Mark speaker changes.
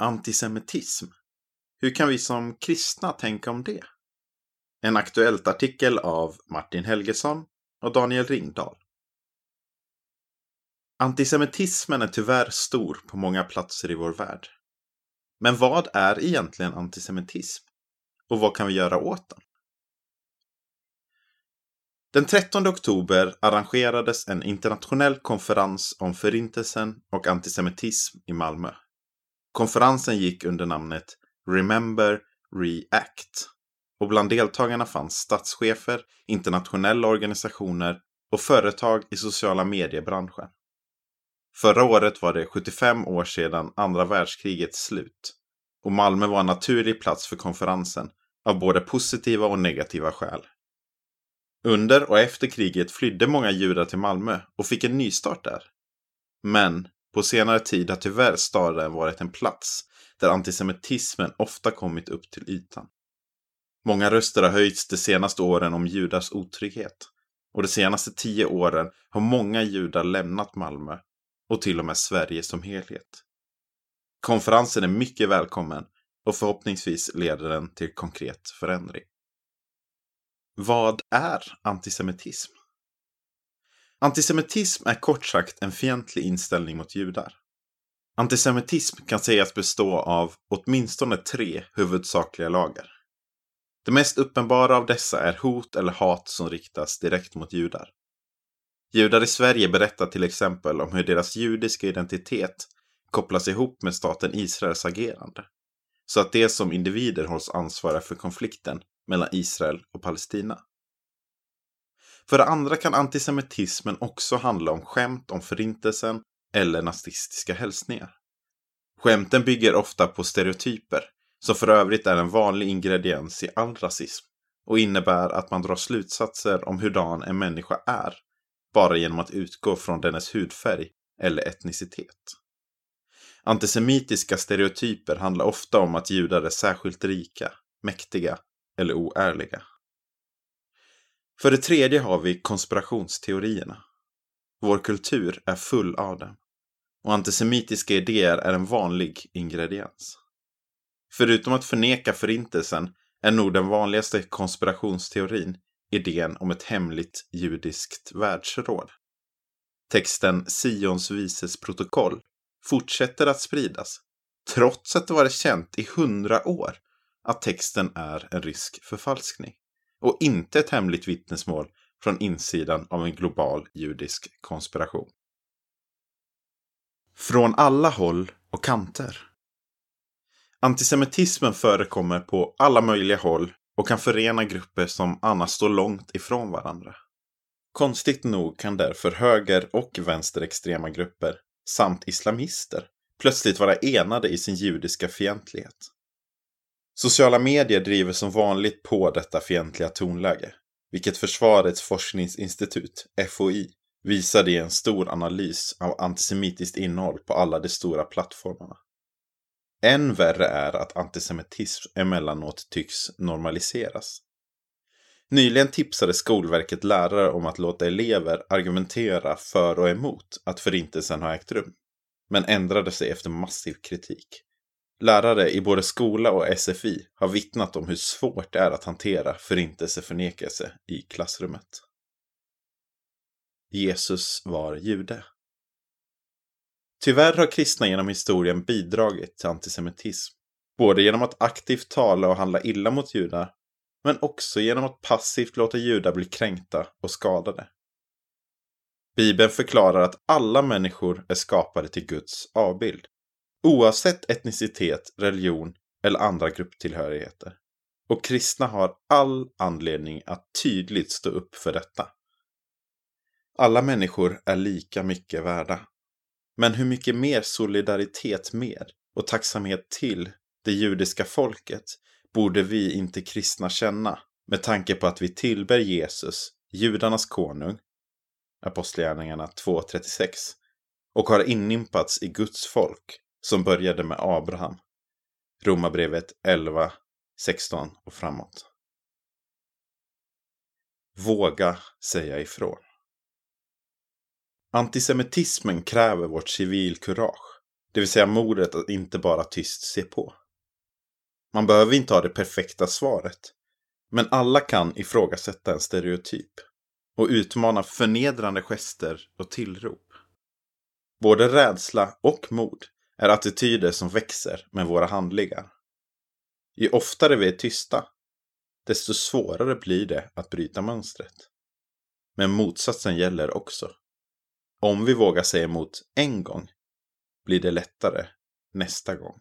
Speaker 1: Antisemitism. Hur kan vi som kristna tänka om det? En aktuellt artikel av Martin Helgesson och Daniel Ringdahl. Antisemitismen är tyvärr stor på många platser i vår värld. Men vad är egentligen antisemitism? Och vad kan vi göra åt den? Den 13 oktober arrangerades en internationell konferens om Förintelsen och antisemitism i Malmö. Konferensen gick under namnet Remember React och bland deltagarna fanns statschefer, internationella organisationer och företag i sociala mediebranschen. Förra året var det 75 år sedan andra världskrigets slut och Malmö var en naturlig plats för konferensen av både positiva och negativa skäl. Under och efter kriget flydde många judar till Malmö och fick en nystart där. Men på senare tid har tyvärr staden varit en plats där antisemitismen ofta kommit upp till ytan. Många röster har höjts de senaste åren om judars otrygghet. Och de senaste tio åren har många judar lämnat Malmö och till och med Sverige som helhet. Konferensen är mycket välkommen och förhoppningsvis leder den till konkret förändring. Vad är antisemitism? Antisemitism är kort sagt en fientlig inställning mot judar. Antisemitism kan sägas bestå av åtminstone tre huvudsakliga lager. Det mest uppenbara av dessa är hot eller hat som riktas direkt mot judar. Judar i Sverige berättar till exempel om hur deras judiska identitet kopplas ihop med staten Israels agerande. Så att de som individer hålls ansvariga för konflikten mellan Israel och Palestina. För det andra kan antisemitismen också handla om skämt om förintelsen eller nazistiska hälsningar. Skämten bygger ofta på stereotyper, som för övrigt är en vanlig ingrediens i all rasism och innebär att man drar slutsatser om hurdan en människa är bara genom att utgå från dennes hudfärg eller etnicitet. Antisemitiska stereotyper handlar ofta om att judar är särskilt rika, mäktiga eller oärliga. För det tredje har vi konspirationsteorierna. Vår kultur är full av dem. Och antisemitiska idéer är en vanlig ingrediens. Förutom att förneka förintelsen är nog den vanligaste konspirationsteorin idén om ett hemligt judiskt världsråd. Texten Sions vises protokoll fortsätter att spridas, trots att det varit känt i hundra år att texten är en rysk förfalskning och inte ett hemligt vittnesmål från insidan av en global judisk konspiration. Från alla håll och kanter. Antisemitismen förekommer på alla möjliga håll och kan förena grupper som annars står långt ifrån varandra. Konstigt nog kan därför höger och vänsterextrema grupper samt islamister plötsligt vara enade i sin judiska fientlighet. Sociala medier driver som vanligt på detta fientliga tonläge, vilket Försvarets forskningsinstitut, FOI, visade i en stor analys av antisemitiskt innehåll på alla de stora plattformarna. Än värre är att antisemitism emellanåt tycks normaliseras. Nyligen tipsade Skolverket lärare om att låta elever argumentera för och emot att förintelsen har ägt rum, men ändrade sig efter massiv kritik. Lärare i både skola och SFI har vittnat om hur svårt det är att hantera förintelseförnekelse i klassrummet. Jesus var jude. Tyvärr har kristna genom historien bidragit till antisemitism. Både genom att aktivt tala och handla illa mot judar, men också genom att passivt låta judar bli kränkta och skadade. Bibeln förklarar att alla människor är skapade till Guds avbild, oavsett etnicitet, religion eller andra grupptillhörigheter. Och kristna har all anledning att tydligt stå upp för detta. Alla människor är lika mycket värda. Men hur mycket mer solidaritet med och tacksamhet till det judiska folket borde vi inte kristna känna med tanke på att vi tillber Jesus, judarnas konung, Apostlagärningarna 2.36, och har inimpats i Guds folk som började med Abraham, Romarbrevet 11, 16 och framåt. Våga säga ifrån. Antisemitismen kräver vårt civilkurage. Det vill säga modet att inte bara tyst se på. Man behöver inte ha det perfekta svaret. Men alla kan ifrågasätta en stereotyp och utmana förnedrande gester och tillrop. Både rädsla och mod är attityder som växer med våra handlingar. Ju oftare vi är tysta, desto svårare blir det att bryta mönstret. Men motsatsen gäller också. Om vi vågar säga emot en gång blir det lättare nästa gång.